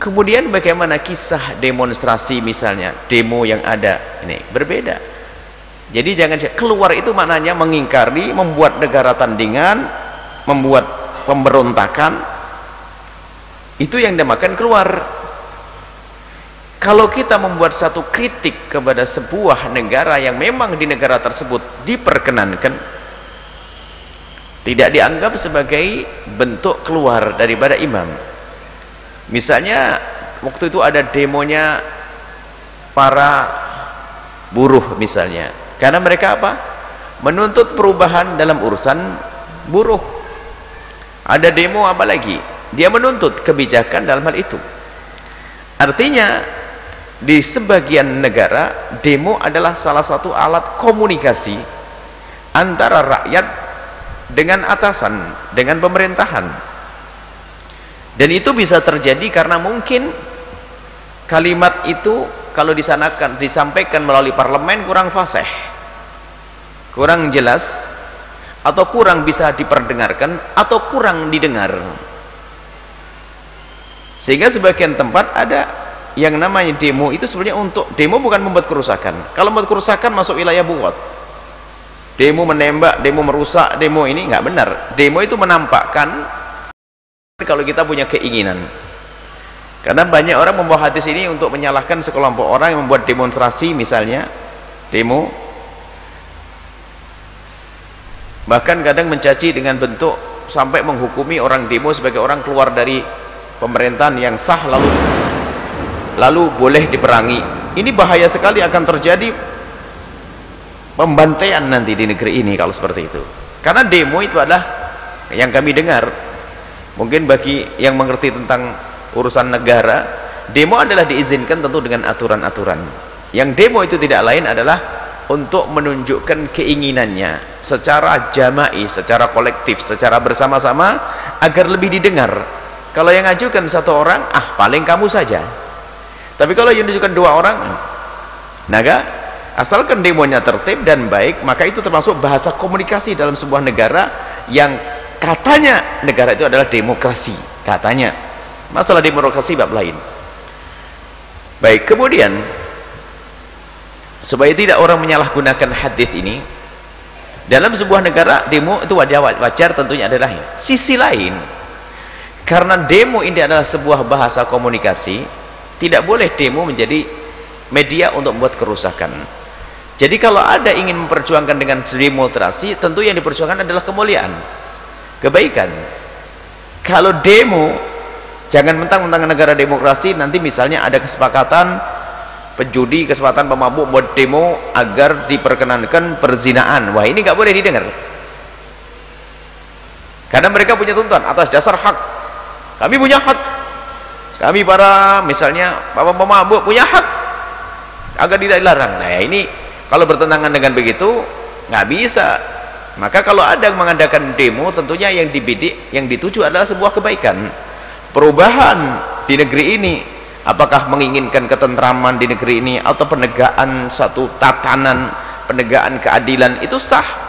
kemudian bagaimana kisah demonstrasi misalnya demo yang ada? Ini berbeda. Jadi jangan keluar itu maknanya mengingkari membuat negara tandingan membuat pemberontakan. Itu yang dinamakan keluar. Kalau kita membuat satu kritik kepada sebuah negara yang memang di negara tersebut diperkenankan tidak dianggap sebagai bentuk keluar daripada imam misalnya waktu itu ada demonya para buruh misalnya karena mereka apa? menuntut perubahan dalam urusan buruh ada demo apa lagi? dia menuntut kebijakan dalam hal itu artinya di sebagian negara demo adalah salah satu alat komunikasi antara rakyat dengan atasan dengan pemerintahan. Dan itu bisa terjadi karena mungkin kalimat itu kalau disanakan disampaikan melalui parlemen kurang fasih kurang jelas atau kurang bisa diperdengarkan atau kurang didengar. Sehingga sebagian tempat ada yang namanya demo itu sebenarnya untuk demo bukan membuat kerusakan. Kalau membuat kerusakan masuk wilayah buat demo menembak, demo merusak, demo ini nggak benar. Demo itu menampakkan kalau kita punya keinginan. Karena banyak orang membawa hadis ini untuk menyalahkan sekelompok orang yang membuat demonstrasi misalnya demo. Bahkan kadang mencaci dengan bentuk sampai menghukumi orang demo sebagai orang keluar dari pemerintahan yang sah lalu lalu boleh diperangi. Ini bahaya sekali akan terjadi pembantaian nanti di negeri ini kalau seperti itu. Karena demo itu adalah yang kami dengar. Mungkin bagi yang mengerti tentang urusan negara demo adalah diizinkan tentu dengan aturan-aturan. Yang demo itu tidak lain adalah untuk menunjukkan keinginannya secara jama'i, secara kolektif, secara bersama-sama agar lebih didengar. Kalau yang ajukan satu orang, ah paling kamu saja. Tapi kalau yang ditunjukkan dua orang naga asalkan demonya tertib dan baik maka itu termasuk bahasa komunikasi dalam sebuah negara yang katanya negara itu adalah demokrasi katanya. Masalah demokrasi bab lain. Baik kemudian supaya tidak orang menyalahgunakan hadis ini dalam sebuah negara demo itu wajar, wajar tentunya adalah sisi lain karena demo ini adalah sebuah bahasa komunikasi tidak boleh demo menjadi media untuk membuat kerusakan jadi kalau ada ingin memperjuangkan dengan demonstrasi tentu yang diperjuangkan adalah kemuliaan kebaikan. Kalau demo jangan mentang-mentang negara demokrasi nanti misalnya ada kesepakatan penjudi kesempatan pemabuk buat demo agar diperkenankan perzinaan. Wah ini nggak boleh didengar. Karena mereka punya tuntutan atas dasar hak. Kami punya hak. Kami para misalnya bapak pemabuk punya hak. Agar tidak dilarang. Nah ini kalau bertentangan dengan begitu nggak bisa. Maka kalau ada yang mengadakan demo tentunya yang dibidik yang dituju adalah sebuah kebaikan. Perubahan di negeri ini apakah menginginkan ketentraman di negeri ini atau penegakan satu tatanan penegakan keadilan itu sah